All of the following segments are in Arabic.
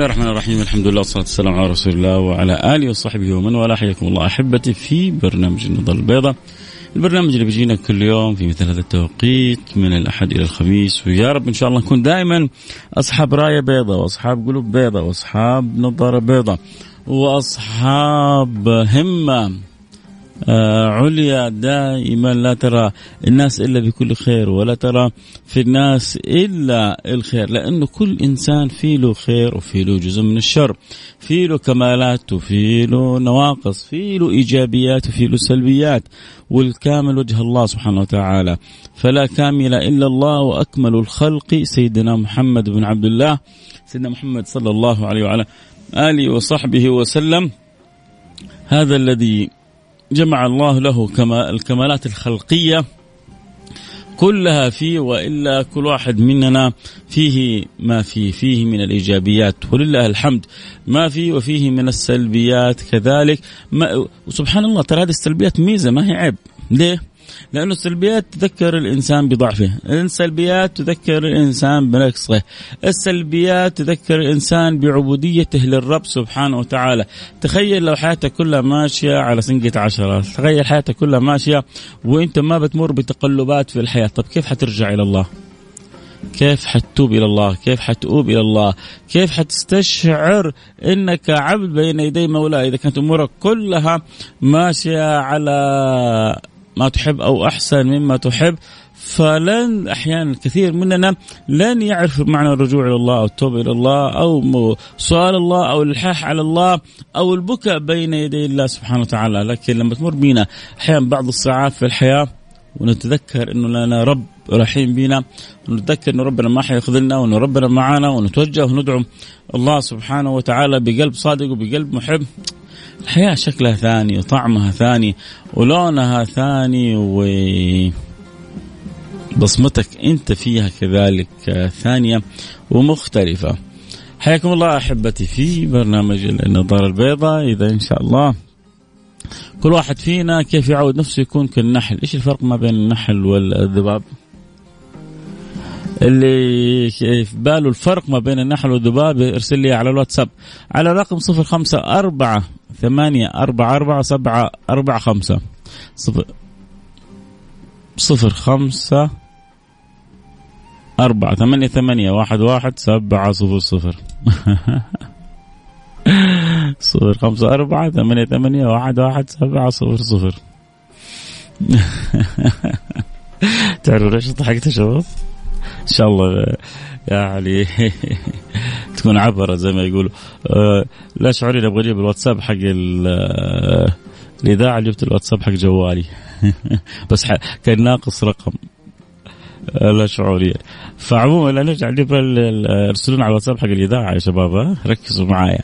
الله الرحمن الرحيم الحمد لله والصلاة والسلام على رسول الله وعلى آله وصحبه ومن والاه حياكم الله أحبتي في برنامج النظر البيضاء البرنامج اللي بيجينا كل يوم في مثل هذا التوقيت من الأحد إلى الخميس ويا رب إن شاء الله نكون دائما أصحاب راية بيضاء وأصحاب قلوب بيضاء وأصحاب نظارة بيضاء وأصحاب همة عليا دائما لا ترى الناس إلا بكل خير ولا ترى في الناس إلا الخير لأنه كل إنسان في له خير وفي له جزء من الشر في له كمالات وفي له نواقص في له إيجابيات وفي له سلبيات والكامل وجه الله سبحانه وتعالى. فلا كامل إلا الله وأكمل الخلق سيدنا محمد بن عبد الله سيدنا محمد صلى الله عليه وعلى آله وصحبه وسلم. هذا الذي جمع الله له كما الكمالات الخلقية كلها فيه وإلا كل واحد مننا فيه ما فيه فيه من الإيجابيات. ولله الحمد ما فيه وفيه من السلبيات. كذلك ما وسبحان الله ترى هذه السلبيات ميزة ما هي عيب. ليه؟ لأنه السلبيات تذكر الإنسان بضعفه. السلبيات تذكر الإنسان بنقصه. السلبيات تذكر الإنسان بعبوديته للرب سبحانه وتعالى. تخيل لو حياتك كلها ماشية على سنقة عشرة. تخيل حياتك كلها ماشية وإنت ما بتمر بتقلبات في الحياة. طب كيف حترجع إلى الله؟ كيف حتتوب إلى الله؟ كيف حتؤوب إلى الله؟ كيف حتستشعر إنك عبد بين يدي مولاه إذا كانت أمورك كلها ماشية على ما تحب أو أحسن مما تحب فلن أحيانا كثير مننا لن يعرف معنى الرجوع إلى الله أو التوبة إلى الله أو سؤال الله أو الإلحاح على الله أو البكاء بين يدي الله سبحانه وتعالى، لكن لما تمر بينا أحيانا بعض الساعات في الحياة ونتذكر إنه لنا رب رحيم بنا ونتذكر إنه ربنا ما حيخذلنا وإنه ربنا معنا ونتوجه وندعو الله سبحانه وتعالى بقلب صادق وبقلب محب. الحياة شكلها ثاني وطعمها ثاني ولونها ثاني و بصمتك أنت فيها كذلك ثانية ومختلفة. حياكم الله أحبتي في برنامج النظارة البيضاء. إذا إن شاء الله كل واحد فينا كيف يعود نفسه يكون كالنحل. إيش الفرق ما بين النحل والذباب؟ اللي في باله الفرق ما بين النحل والذباب؟ ارسل لي على الواتساب على رقم صفر خمسة أربعة ثمانية أربعة أربعة سبعة أربعة خمسة. صفر صفر خمسة أربعة. ثمانية ثمانية واحد واحد سبعة صفر صفر. صفر خمسة أربعة. ثمانية ثمانية واحد واحد سبعة صفر صفر. تعرفوا ليش ضحكت يا شباب؟ إن شاء الله يعني تكون عبرة زي ما يقولوا. آه، لا شعوري أبغى أجيب الواتساب حق آه، الإذاعة جبت الواتساب حق جوالي. بس كان ناقص رقم. آه، لا شعوريا فعموما لا نرجع نجيب أرسلونا على الواتساب حق الإذاعة يا شباب ركزوا معايا.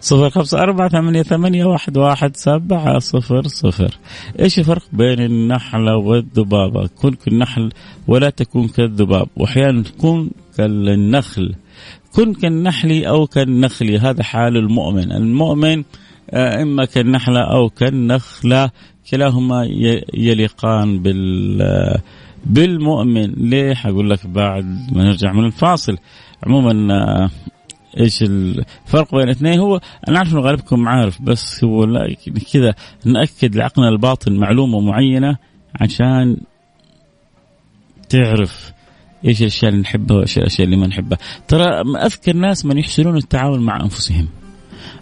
صفر خمسة أربعة ثمانية ثمانية واحد واحد سبعة صفر صفر. إيش الفرق بين النحلة والذبابة؟ كن كالنحل ولا تكون كالذباب. وأحيانا تكون كالنخل. كن كالنحل أو كالنخل. هذا حال المؤمن. المؤمن آه، إما كالنحلة أو كالنخلة. كلاهما يليقان بال بالمؤمن. ليه؟ حقول لك بعد ما نرجع من الفاصل. عموما آه، إيش الفرق بين الاثنين هو أنا عارف إنه غالبكم عارف بس هو كذا نأكد لعقلنا الباطن معلومة معينة عشان تعرف إيش الأشياء اللي نحبها وإيش الأشياء اللي ما نحبها. ترى أذكر ناس من يحسنون التعامل مع أنفسهم.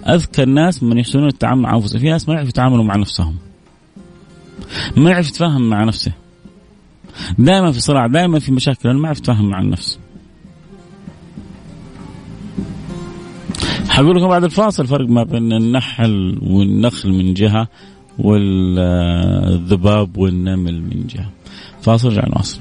أذكر ناس من يحسنون التعامل مع أنفسهم. في ناس ما يعرفوا يتعاملوا مع نفسهم. ما يعرف يتفاهم مع نفسه. دائما في صراع دائما في مشاكل ما يعرف يتفاهم مع النفس. حقول لكم بعد الفاصل فرق ما بين النحل والنخل من جهة والذباب والنمل من جهة. فاصل رجع نواصل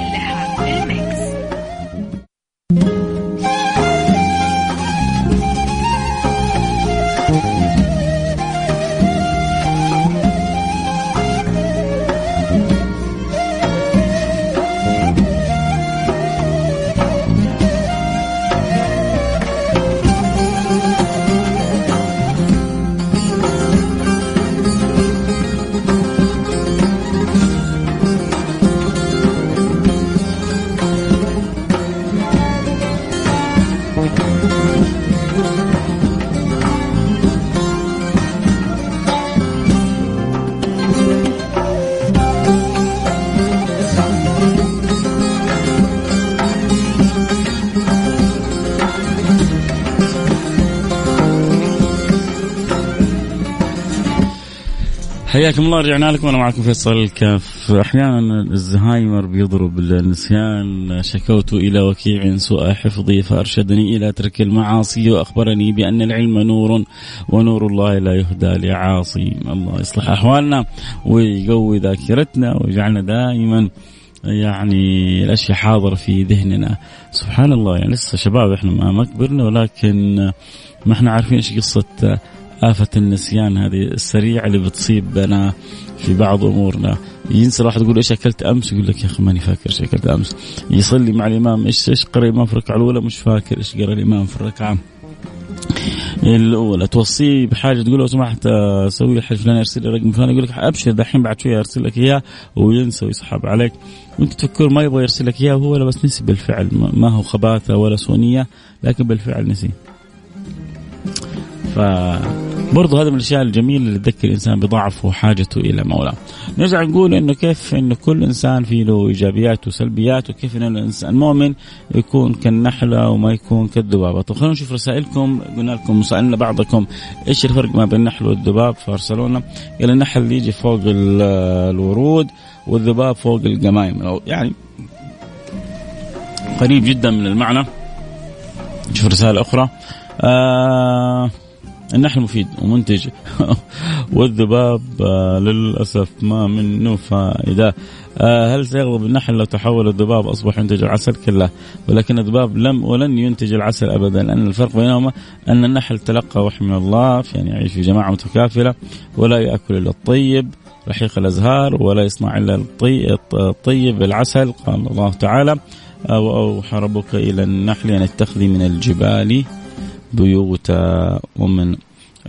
حياكم الله رجعنا لكم. وأنا معكم فيصل. الكاف أحيانا الزهايمر بيضرب النسيان. شكوت إلى وكيع سوء حفظي فأرشدني إلى ترك المعاصي وأخبرني بأن العلم نور ونور الله لا يهدى لعاصي. الله يصلح أحوالنا ويقوي ذاكرتنا ويجعلنا دائما يعني الاشياء حاضره في ذهننا. سبحان الله يعني لسه شباب إحنا ما كبرنا ولكن ما إحنا عارفين إيش قصة آفة النسيان هذه السريعة اللي بتصيبنا في بعض أمورنا. ينسى الواحد يقول إيش أكلت أمس؟ يقول لك يا أخي ماني فاكر إيش أكلت أمس. يصلي مع الإمام إيش إيش قرأ الإمام في الركعة الأولى؟ مش فاكر إيش قرأ الإمام في الركعة الأولى. توصيه بحاجة تقول لو سمحت سوي لي حاجة فلان أرسل لي رقم فلان يقول لك أبشر دحين بعد شوية أرسل لك إياه وينسى ويسحب عليك. وأنت تفكر ما يبغى يرسل لك إياه وهو بس نسي بالفعل. ما هو خباثة ولا سونيه لكن بالفعل نسي. ف برضو هذا من الأشياء الجميلة اللي تذكر الإنسان بضعفه وحاجته إلى مولاه. نرجع نقول إنه كيف إنه كل إنسان فيه له ايجابيات وسلبيات وكيف انه الانسان المؤمن يكون كالنحلة وما يكون كالذبابة. طيب خلينا نشوف رسائلكم قلنا لكم سالنا بعضكم إيش الفرق ما بين النحل والذباب فارسلونا قال النحل يجي فوق الورود والذباب فوق القمايم يعني قريب جدا من المعنى. نشوف رسالة أخرى. آه النحل مفيد ومنتج. والذباب آه للأسف ما منه فائدة. آه هل سيغضب النحل لو تحول الذباب أصبح ينتج العسل؟ كلا ولكن الذباب لم ولن ينتج العسل ابدا. لأن الفرق بينهما أن النحل تلقى وحي من الله يعني يعيش في جماعة متكافلة ولا يأكل إلا الطيب رحيق الأزهار ولا يصنع إلا الطيب العسل قال الله تعالى. وأوحى ربك إلى النحل أن اتخذي من الجبال بيوتا ومن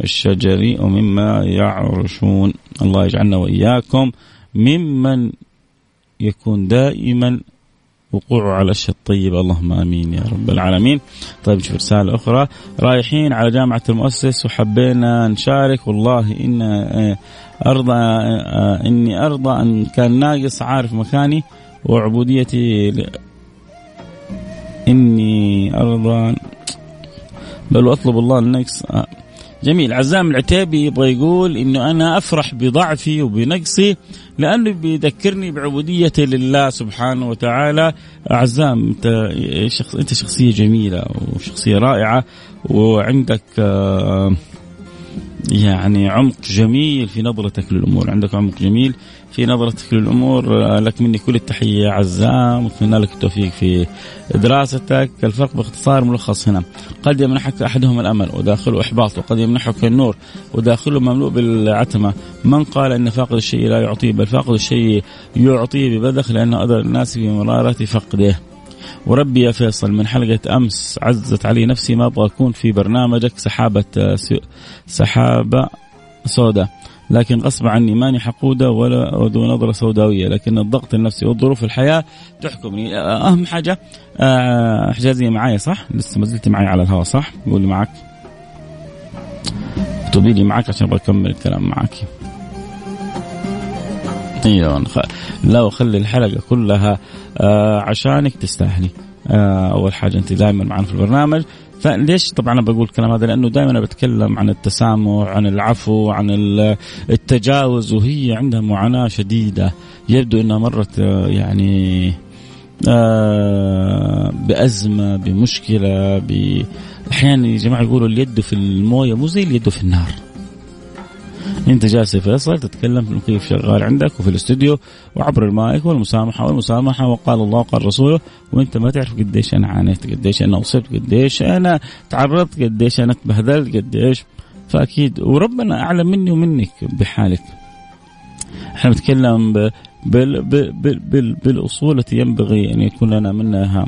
الشجر ومما يعرشون. الله يجعلنا وإياكم ممن يكون دائما وقوعه على الشيء الطيب اللهم آمين يا رب العالمين. طيب نشوف رسالة أخرى. رايحين على جامعة المؤسس وحبينا نشارك. والله ان أرضى إني أرضى أن كان ناقص عارف مكاني وعبوديتي. إني أرضى بل واطلب الله النقص. آه. جميل. عزام العتيبي يبغى يقول إنه أنا أفرح بضعفي وبنقصي لأنه بيذكرني بعبوديتي لله سبحانه وتعالى. عزام أنت شخص أنت شخصية جميلة وشخصية رائعة وعندك آه يعني عمق جميل في نظرتك للأمور. عندك عمق جميل في نظرتك للأمور. آه، لك مني كل التحية عزام. واتمنى لك التوفيق في دراستك. الفرق باختصار ملخص هنا. قد يمنحك أحدهم الأمل وداخله احباط وقد يمنحك النور وداخله مملوء بالعتمة. من قال إن فاقد الشيء لا يعطيه بل فاقد الشيء يعطيه ببذخ لأنه اذى الناس بمراره فقده. وربي يا فيصل من حلقة أمس عزت علي نفسي ما أبغى أكون في برنامجك سحابة سحابة سوداء. لكن غصب عني ماني حقودة ولا ذو نظرة سوداوية لكن الضغط النفسي وظروف الحياة تحكمني. أهم حاجة آه، حجازية معايا صح؟ لسه ما زلت معي على الهواء صح؟ قولي معك اكتبي لي معك عشان بكمل الكلام معك أيوه لا وخلي الحلقة كلها آه عشانك تستاهلي. آه أول حاجة أنت دائما معنا في البرنامج. فليش طبعا أنا بقول الكلام هذا؟ لأنه دائما بتكلم عن التسامح عن العفو عن التجاوز وهي عندها معاناة شديدة. يبدو إنها مرت آه، يعني آه بأزمة بمشكلة. أحيانا يا جماعة يقولوا اليد في الموية مو زي اليد في النار. انت جالس فيصل تتكلم في المكيف شغال عندك وفي الاستوديو وعبر المايك والمسامحة والمسامحة وقال الله وقال رسوله. وانت ما تعرف قديش أنا عانيت قديش أنا اصبت قديش أنا تعرضت قديش أنا تبهدلت قديش. فأكيد وربنا أعلم مني ومنك بحالك. إحنا بنتكلم بال بال بال بالأصول التي ينبغي أن يكون لنا منها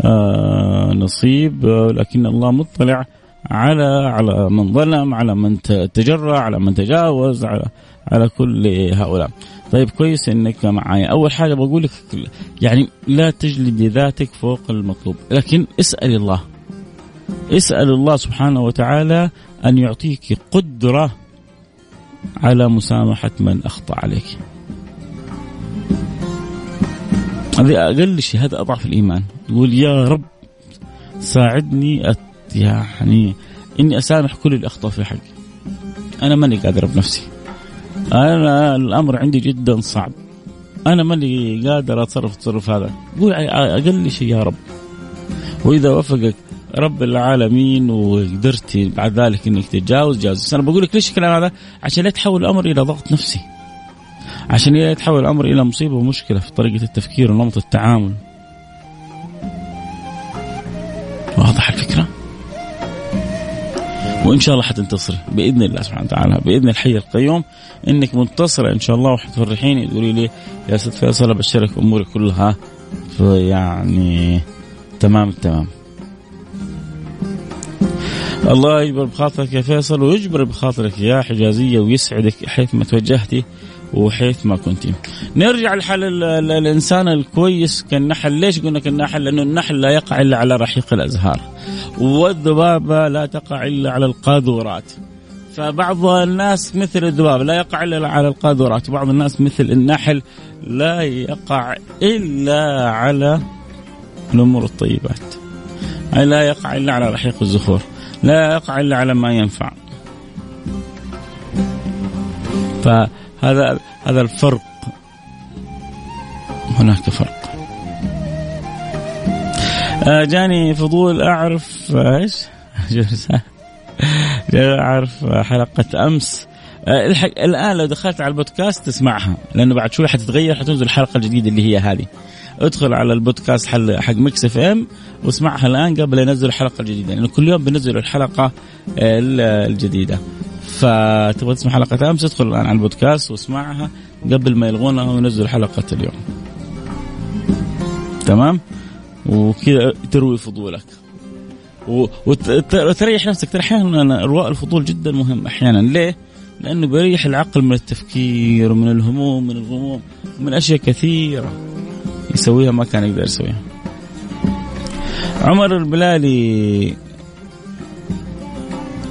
آه نصيب لكن الله مطلع على على من ظلم على من تجرع على من تجاوز على على كل هؤلاء. طيب كويس إنك معايا. أول حاجة بقول لك يعني لا تجلدي ذاتك فوق المطلوب. لكن اسأل الله. اسأل الله سبحانه وتعالى أن يعطيك قدرة على مسامحة من أخطأ عليك. هذه أقل شيء هذا أضعف الإيمان. تقول يا رب ساعدني يعني إني أسامح كل اللي اخطا في حقي أنا ماني قادر بنفسي أنا الأمر عندي جدا صعب أنا ماني قادر أتصرف التصرف هذا قول أقل شيء يا رب وإذا وفقك رب العالمين وقدرتي بعد ذلك إنك تتجاوز جاوز أنا بقول لك ليش الكلام هذا؟ عشان لا يتحول الأمر إلى ضغط نفسي. عشان لا يتحول الأمر إلى مصيبة ومشكلة في طريقة التفكير ونمط التعامل. واضح الفكرة؟ وإن شاء الله حتنتصري بإذن الله سبحانه وتعالى. بإذن الحي القيوم إنك منتصرة إن شاء الله وحتفرحيني تقولي لي يا ست فيصل أبشرك اموري كلها. يعني تمام التمام. الله يجبر بخاطرك يا فيصل ويجبر بخاطرك يا حجازية ويسعدك حيث ما توجهتي وحيث ما كنت نرجع لحال الإنسان الكويس كالنحل. ليش قلنا كالنحل؟ لأنه النحل لا يقع إلا على رحيق الأزهار. والذبابة لا تقع إلا على القاذورات. فبعض الناس مثل الذباب لا يقع إلا على القاذورات وبعض الناس مثل النحل لا يقع إلا على الأمور الطيبات. لا يقع إلا على رحيق الزخور لا يقع إلا على ما ينفع. فهذا هذا الفرق. هناك فرق. جاني فضول أعرف إيش؟ أعرف حلقة أمس. آه، الآن لو دخلت على البودكاست تسمعها لأنه بعد شوي حتتغير حتنزل الحلقة الجديدة اللي هي هذه. ادخل على البودكاست حق Mix FM واسمعها الآن قبل ينزل الحلقة الجديدة لأنه كل يوم بنزل الحلقة الجديدة. فتبغى تسمع حلقة أمس ادخل الآن على البودكاست واسمعها قبل ما يلغونها وينزل حلقة اليوم. تمام؟ وكذا تروي فضولك وتريح نفسك ترى أحيانا ارواء الفضول جدا مهم أحيانا ليه؟ لأنه بيريح العقل من التفكير ومن الهموم من الغموم من أشياء كثيرة يسويها ما كان يقدر يسويها. عمر البلالي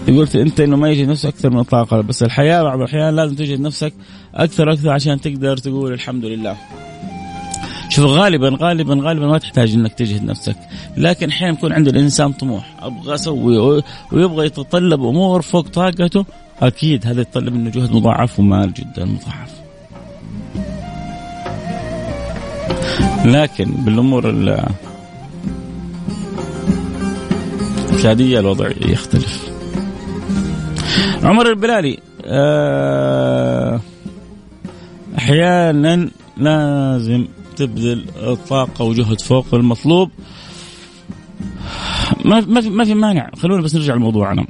قلت أنت إنه ما يجد نفسك أكثر من الطاقة بس الحياة بعض الأحيان لازم تجد نفسك أكثر أكثر عشان تقدر تقول الحمد لله. شوف غالبا غالبا غالبا ما تحتاج إنك تجهد نفسك. لكن أحيانا يكون عند الإنسان طموح أبغى أسوي ويبغى يتطلب أمور فوق طاقته أكيد هذا يتطلب منه جهد مضاعف ومال جدا مضاعف. لكن بالأمور العادية الوضع يختلف. عمر البلالي آه، أحيانا لازم تبذل طاقه وجهد فوق المطلوب. ما ما في ما في مانع. خلونا بس نرجع لموضوعنا.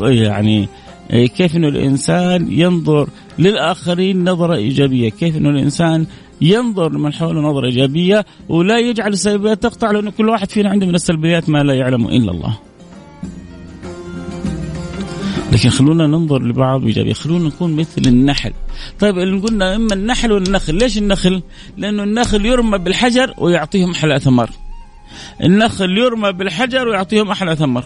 يعني كيف إنه الإنسان ينظر للآخرين نظرة إيجابية، كيف إنه الإنسان ينظر لمن حوله نظرة إيجابية ولا يجعل السلبيات تقطع؟ لأنه كل واحد فينا عنده من السلبيات ما لا يعلم إلا الله. لكن خلونا ننظر لبعض إيجابية، خلونا نكون مثل النحل. طيب اللي قلنا إما النحل والنخل، ليش النخل؟ لأنه النخل يرمى بالحجر ويعطيهم أحلى ثمر. النخل يرمى بالحجر ويعطيهم أحلى ثمر.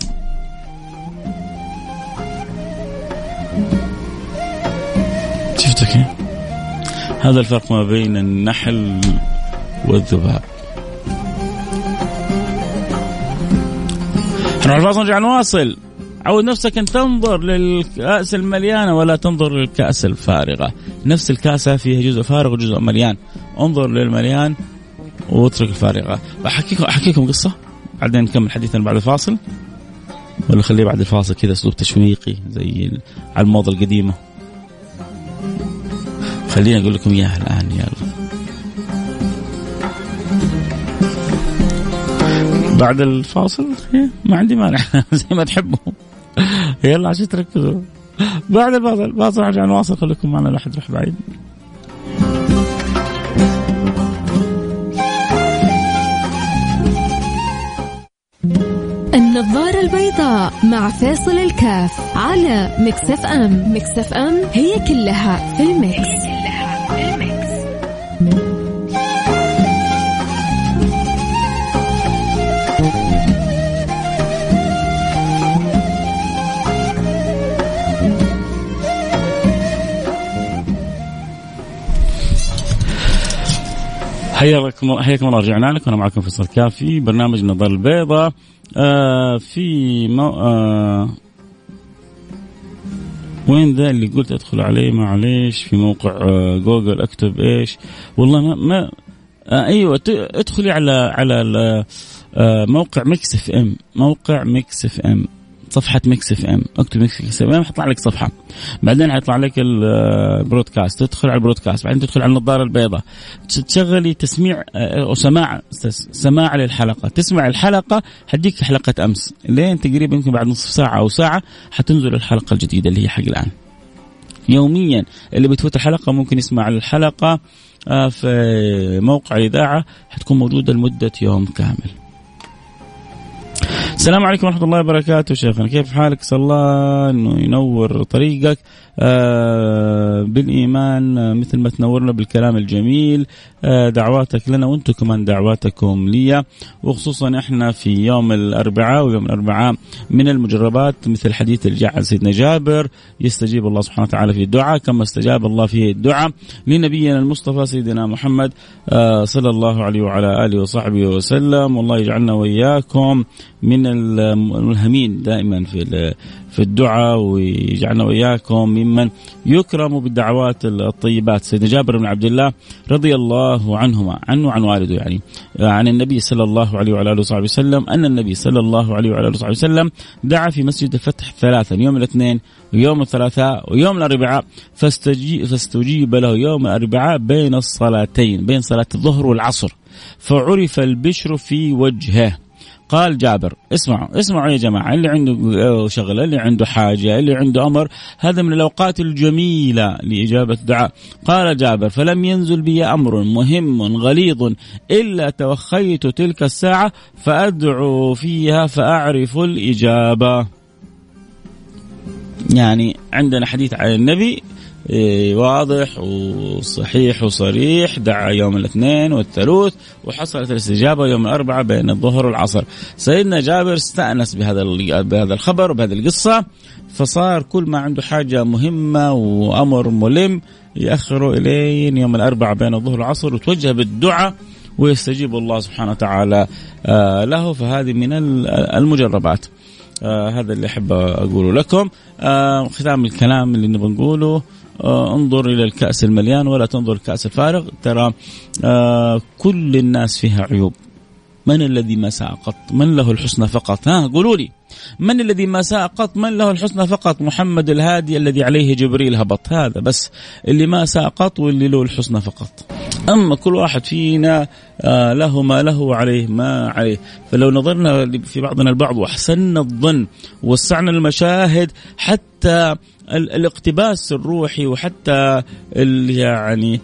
شفتك هذا الفرق ما بين النحل والذباب. نروح الفاصل نرجع نواصل عود نفسك أن تنظر للكأس المليانة ولا تنظر للكأس الفارغة. نفس الكأسة فيها جزء فارغ وجزء مليان. انظر للمليان واترك الفارغة. احكيكم أحكيكم قصة. بعدين نكمل حديثنا بعد الفاصل. ولا خليه بعد الفاصل كذا أسلوب تشويقي زي على الموضة القديمة. خليني أقول لكم إياها الآن يلا. بعد الفاصل ما عندي مانع. زي ما تحبوا. يلا عشان تركزوا. بعد الفاصل فاصل عشان نواصل خليكم معنا لا حد يروح بعيد. النظارة البيضاء مع فيصل الكافي على Mix FM. Mix FM هي كلها في ال mix, حياكم حياكم الله. رجعنا لكم. أنا معكم فيصل كافي. برنامج النظاره البيضاء آه في مو آه وين ذا اللي قلت أدخل عليه؟ معليش. في موقع آه جوجل. أكتب إيش. والله ما, ما آه أيوه. ادخلي على على آه موقع Mix FM. موقع Mix FM. صفحة Mix FM اكتب Mix FM حيطلع لك صفحة. بعدين حيطلع لك ال broadcast تدخل على ال broadcast بعدين تدخل على النظارة البيضاء. تشغلي تسميع أو سماع سماع للحلقة. تسمع الحلقة حديك حلقة أمس. لين تقريبا يمكن بعد نصف ساعة أو ساعة حتنزل الحلقة الجديدة اللي هي حق الآن. يوميا اللي بتفوت الحلقة ممكن يسمع الحلقة آه، في موقع الإذاعة. حتكون موجودة لمدة يوم كامل. السلام عليكم ورحمة الله وبركاته شيخنا كيف حالك؟ صلى الله إنه ينور طريقك بالإيمان آه مثل ما تنورنا بالكلام الجميل آه دعواتك لنا وأنتم كمان دعواتكم لي وخصوصا إحنا في يوم الأربعاء ويوم الأربعاء من المجربات مثل حديث الجعل سيدنا جابر يستجيب الله سبحانه وتعالى في الدعاء كما استجاب الله في الدعاء لنبينا المصطفى سيدنا محمد آه صلى الله عليه وعلى آله وصحبه وسلم. والله يجعلنا وإياكم من الملهمين دائما في في الدعاء ويجعلنا وإياكم ممن يكرم بالدعوات الطيبات. سيدنا جابر بن عبد الله رضي الله عنهما عنه وعن والده يعني عن النبي صلى الله عليه وعلى آله وصحبه وسلم أن النبي صلى الله عليه وعلى آله وصحبه وسلم دعا في مسجد الفتح ثلاثا يوم الاثنين ويوم الثلاثاء ويوم الأربعاء فاستجيب, فاستجيب له يوم الأربعاء بين الصلاتين بين صلاة الظهر والعصر فعرف البشر في وجهه. قال جابر اسمعوا اسمعوا يا جماعة اللي عنده شغلة اللي عنده حاجة اللي عنده أمر هذا من الأوقات الجميلة لإجابة الدعاء. قال جابر فلم ينزل بي أمر مهم غليظ إلا توخيت تلك الساعة فأدعو فيها فأعرف الإجابة. يعني عندنا حديث عن النبي واضح وصحيح وصريح دعا يوم الاثنين والثلاث وحصلت الاستجابة يوم الأربعاء بين الظهر والعصر. سيدنا جابر استأنس بهذا بهذا الخبر وبهذه القصة فصار كل ما عنده حاجة مهمة وأمر ملم ياخره الين يوم الأربعاء بين الظهر والعصر وتوجه بالدعاء ويستجيب الله سبحانه وتعالى آه، له فهذه من المجربات. آه هذا اللي أحب أقوله لكم آه ختام الكلام اللي نبغى نقوله انظر إلى الكأس المليان ولا تنظر الكأس الفارغ. ترى آه، كل الناس فيها عيوب. من الذي ما ساء قط؟ من له الحسنى فقط؟ ها قولوا لي. من الذي ما ساء قط؟ من له الحسنى فقط؟ محمد الهادي الذي عليه جبريل هبط. هذا بس اللي ما ساء قط واللي له الحسنى فقط. أما كل واحد فينا آه، له ما له وعليه ما عليه. فلو نظرنا في بعضنا البعض وأحسننا الظن ووسعنا المشاهد حتى الاقتباس الروحي وحتى يعني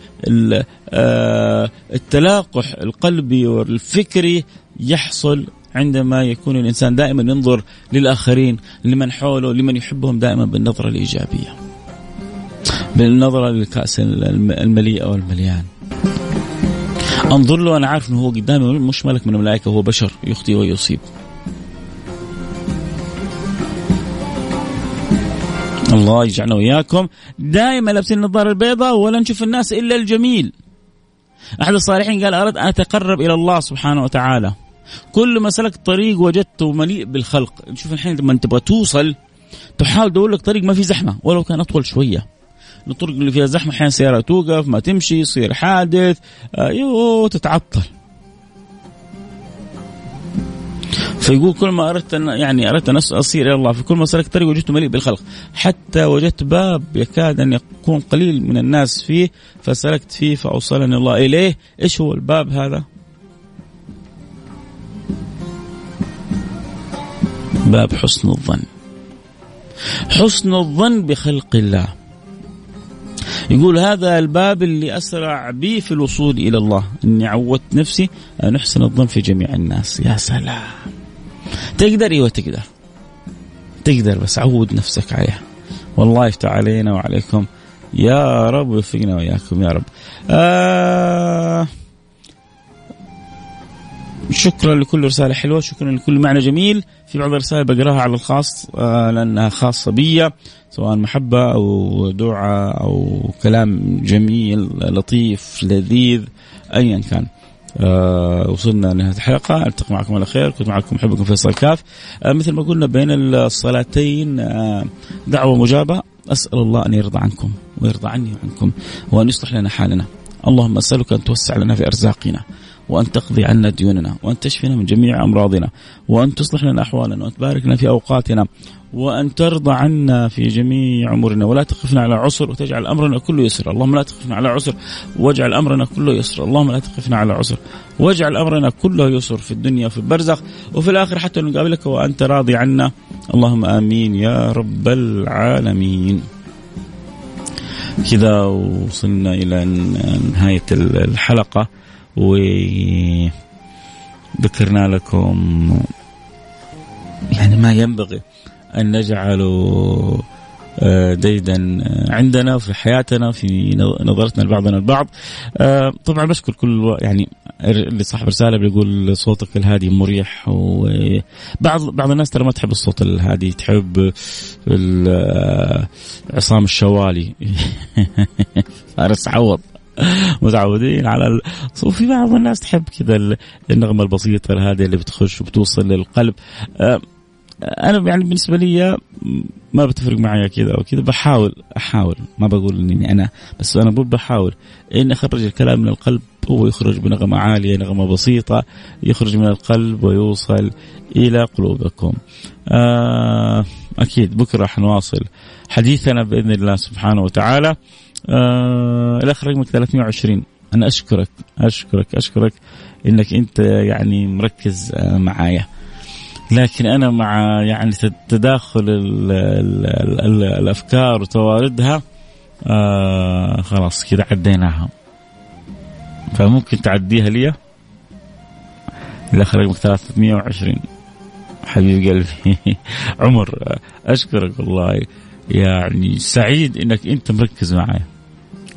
آه، التلاقح القلبي والفكري يحصل عندما يكون الإنسان دائما ينظر للآخرين لمن حوله لمن يحبهم دائما بالنظرة الإيجابية بالنظرة للكأس المليء أو المليان انظر له أنا عارف إنه هو قدامي مش ملك من الملائكة هو بشر يخطئ ويصيب. الله يجعلنا وياكم دائما لابسين النظارة البيضاء ولا نشوف الناس إلا الجميل. أحد الصالحين قال أردت أن أتقرب إلى الله سبحانه وتعالى. كل ما سلكت طريق وجدته مليء بالخلق. شوف الحين لما تبغى توصل تحاول تدور لك طريق ما في زحمة ولو كان أطول شوية. الطرق اللي فيها زحمة أحيانا سيارة توقف ما تمشي يصير حادث أيوه تتعطل. فيقول كل ما أردت ان يعني أردت أن أصير إلى الله في كل ما سلكت طريق وجدت مليء بالخلق. حتى وجدت باب يكاد أن يكون قليل من الناس فيه فسلكت فيه فأوصلني الله إليه. إيش هو الباب هذا؟ باب حسن الظن. حسن الظن بخلق الله. يقول هذا الباب اللي أسرع بي في الوصول إلى الله. إني عودت نفسي أن أحسن الظن في جميع الناس. يا سلام. تقدر؟ إيوه تقدر. تقدر بس عود نفسك عليها. والله يفتح علينا وعليكم. يا رب ويوفقنا وإياكم. يا رب. آه شكرا لكل رسالة حلوة شكرا لكل معنى جميل. في بعض الرسائل بقراها على الخاص آه لأنها خاصة بي سواء محبة أو دعاء أو كلام جميل لطيف لذيذ أيا كان. آه وصلنا لنهاية الحلقة. ألتقي معكم على خير. كنت معكم محبكم فيصل كاف آه مثل ما قلنا بين الصلاتين آه دعوة مجابة. أسأل الله أن يرضى عنكم ويرضى عني وعنكم وأن يصلح لنا حالنا. اللهم أسألك أن توسع لنا في أرزاقنا. وأن تقضي عنا ديوننا وأن تشفينا من جميع أمراضنا وأن تصلح لنا أحوالنا وأن تبارك لنا في أوقاتنا وأن ترضى عنا في جميع أمورنا ولا تقفنا على عسر وتجعل أمرنا كله يسر. اللهم لا تقفنا على عسر واجعل أمرنا كله يسر. اللهم لا تقفنا على عسر واجعل أمرنا كله يسر في الدنيا وفي البرزخ وفي الآخر حتى نقابلك وأنت راضي عنا. اللهم آمين يا رب العالمين. كذا وصلنا إلى نهاية الحلقة. وذكرنا لكم يعني ما ينبغي أن نجعله آه، ديدا عندنا في حياتنا في نظرتنا لبعضنا البعض. آه، طبعا بشكر كل يعني اللي صاحب رسالة بيقول صوتك الهادي مريح وبعض بعض الناس ترى ما تحب الصوت الهادي تحب آه، عصام الشوالي. فارس عوض متعودين على ال... وفي بعض الناس تحب كذا النغمة البسيطة هذه اللي بتخش وبتوصل للقلب. أنا يعني بالنسبة لي ما بتفرق معي كذا أو كذا بحاول أحاول. ما بقول إني أنا بس أنا بقول بحاول. اني أخرج الكلام من القلب هو يخرج بنغمة عالية نغمة بسيطة يخرج من القلب ويوصل إلى قلوبكم. آه أكيد بكرة حنواصل حديثنا بإذن الله سبحانه وتعالى. آه الاخ رقمك 320 أنا أشكرك أشكرك أشكرك إنك أنت يعني مركز آه معايا. لكن أنا مع يعني تداخل ال ال ال الأفكار وتواردها آه خلاص كذا عديناها. فممكن تعديها لي؟ الاخ رقمك 320 حبيب قلبي. عمر أشكرك والله. يعني سعيد إنك أنت مركز معي.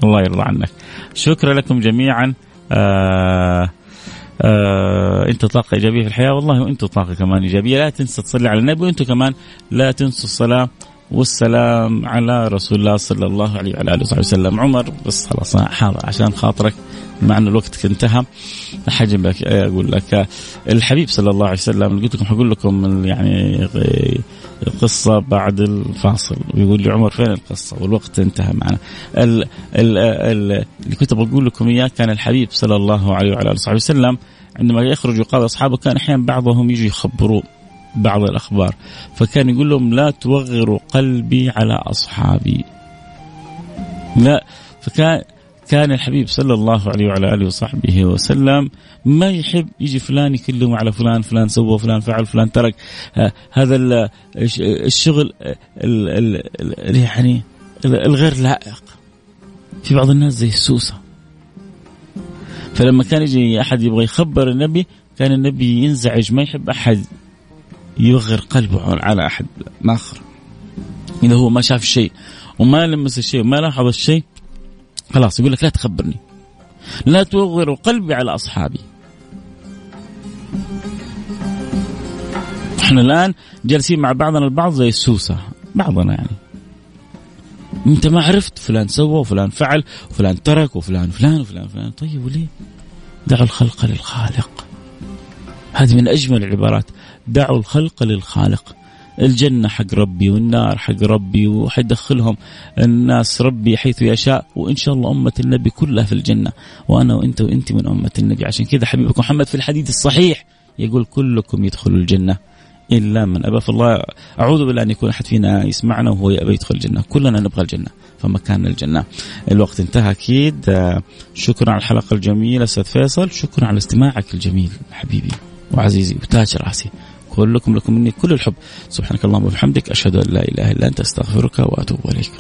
الله يرضى عنك. شكرا لكم جميعا. آه آه أنت طاقة إيجابية في الحياة. والله وأنت طاقة كمان إيجابية. لا تنسى تصلي على النبي. وأنتم كمان لا تنسوا الصلاة. والسلام على رسول الله صلى الله عليه وعلى آله وصحبه وسلم. عمر بس خلاص حاضر عشان خاطرك مع ان الوقت انتهى. حجم لك أقول لك الحبيب صلى الله عليه وسلم قلت لكم حقول لكم يعني قصة بعد الفاصل. ويقول لي عمر فين القصة؟ والوقت انتهى معنا. ال ال ال اللي كنت بقول لكم إياه كان الحبيب صلى الله عليه وعلى آله وصحبه وسلم عندما يخرج يقابل أصحابه كان أحيانا بعضهم يجي يخبروه. بعض الأخبار. فكان يقول لهم لا توغروا قلبي على أصحابي. لا فكان كان الحبيب صلى الله عليه وعلى آله وصحبه وسلم ما يحب يجي فلان يكلم على فلان فلان سوى فلان فعل فلان ترك. هذا الشغل يعني الغير لائق. في بعض الناس زي السوسة. فلما كان يجي أحد يبغى يخبر النبي كان النبي ينزعج ما يحب أحد. يوغر قلبه على أحد آخر. إذا هو ما شاف الشيء وما لمس الشيء وما لاحظ الشيء خلاص يقول لك لا تخبرني. لا توغر قلبي على أصحابي. إحنا الآن جالسين مع بعضنا البعض زي السوسة بعضنا يعني. أنت ما عرفت فلان سوى وفلان فعل وفلان ترك وفلان فلان وفلان فلان طيب وليه؟ دعوا الخلق للخالق. هذه من أجمل العبارات. دعوا الخلق للخالق. الجنة حق ربي والنار حق ربي وحيدخلهم الناس ربي حيث يشاء. وإن شاء الله أمة النبي كلها في الجنة. وأنا وأنت وأنت من أمة النبي. عشان كذا حبيبكم محمد في الحديث الصحيح يقول كلكم يدخلوا الجنة. إلا من أبى. فالله أعوذ بالله أن يكون أحد فينا يسمعنا وهو يأبى يدخل الجنة. كلنا نبغى الجنة. فمكان الجنة. الوقت انتهى أكيد. شكرا على الحلقة الجميلة أستاذ فيصل. شكرا على استماعك الجميل حبيبي. وعزيزي وتاج راسي كلكم لكم مني كل الحب. سبحانك اللهم وبحمدك أشهد أن لا إله إلا أنت أستغفرك وأتوب إليك.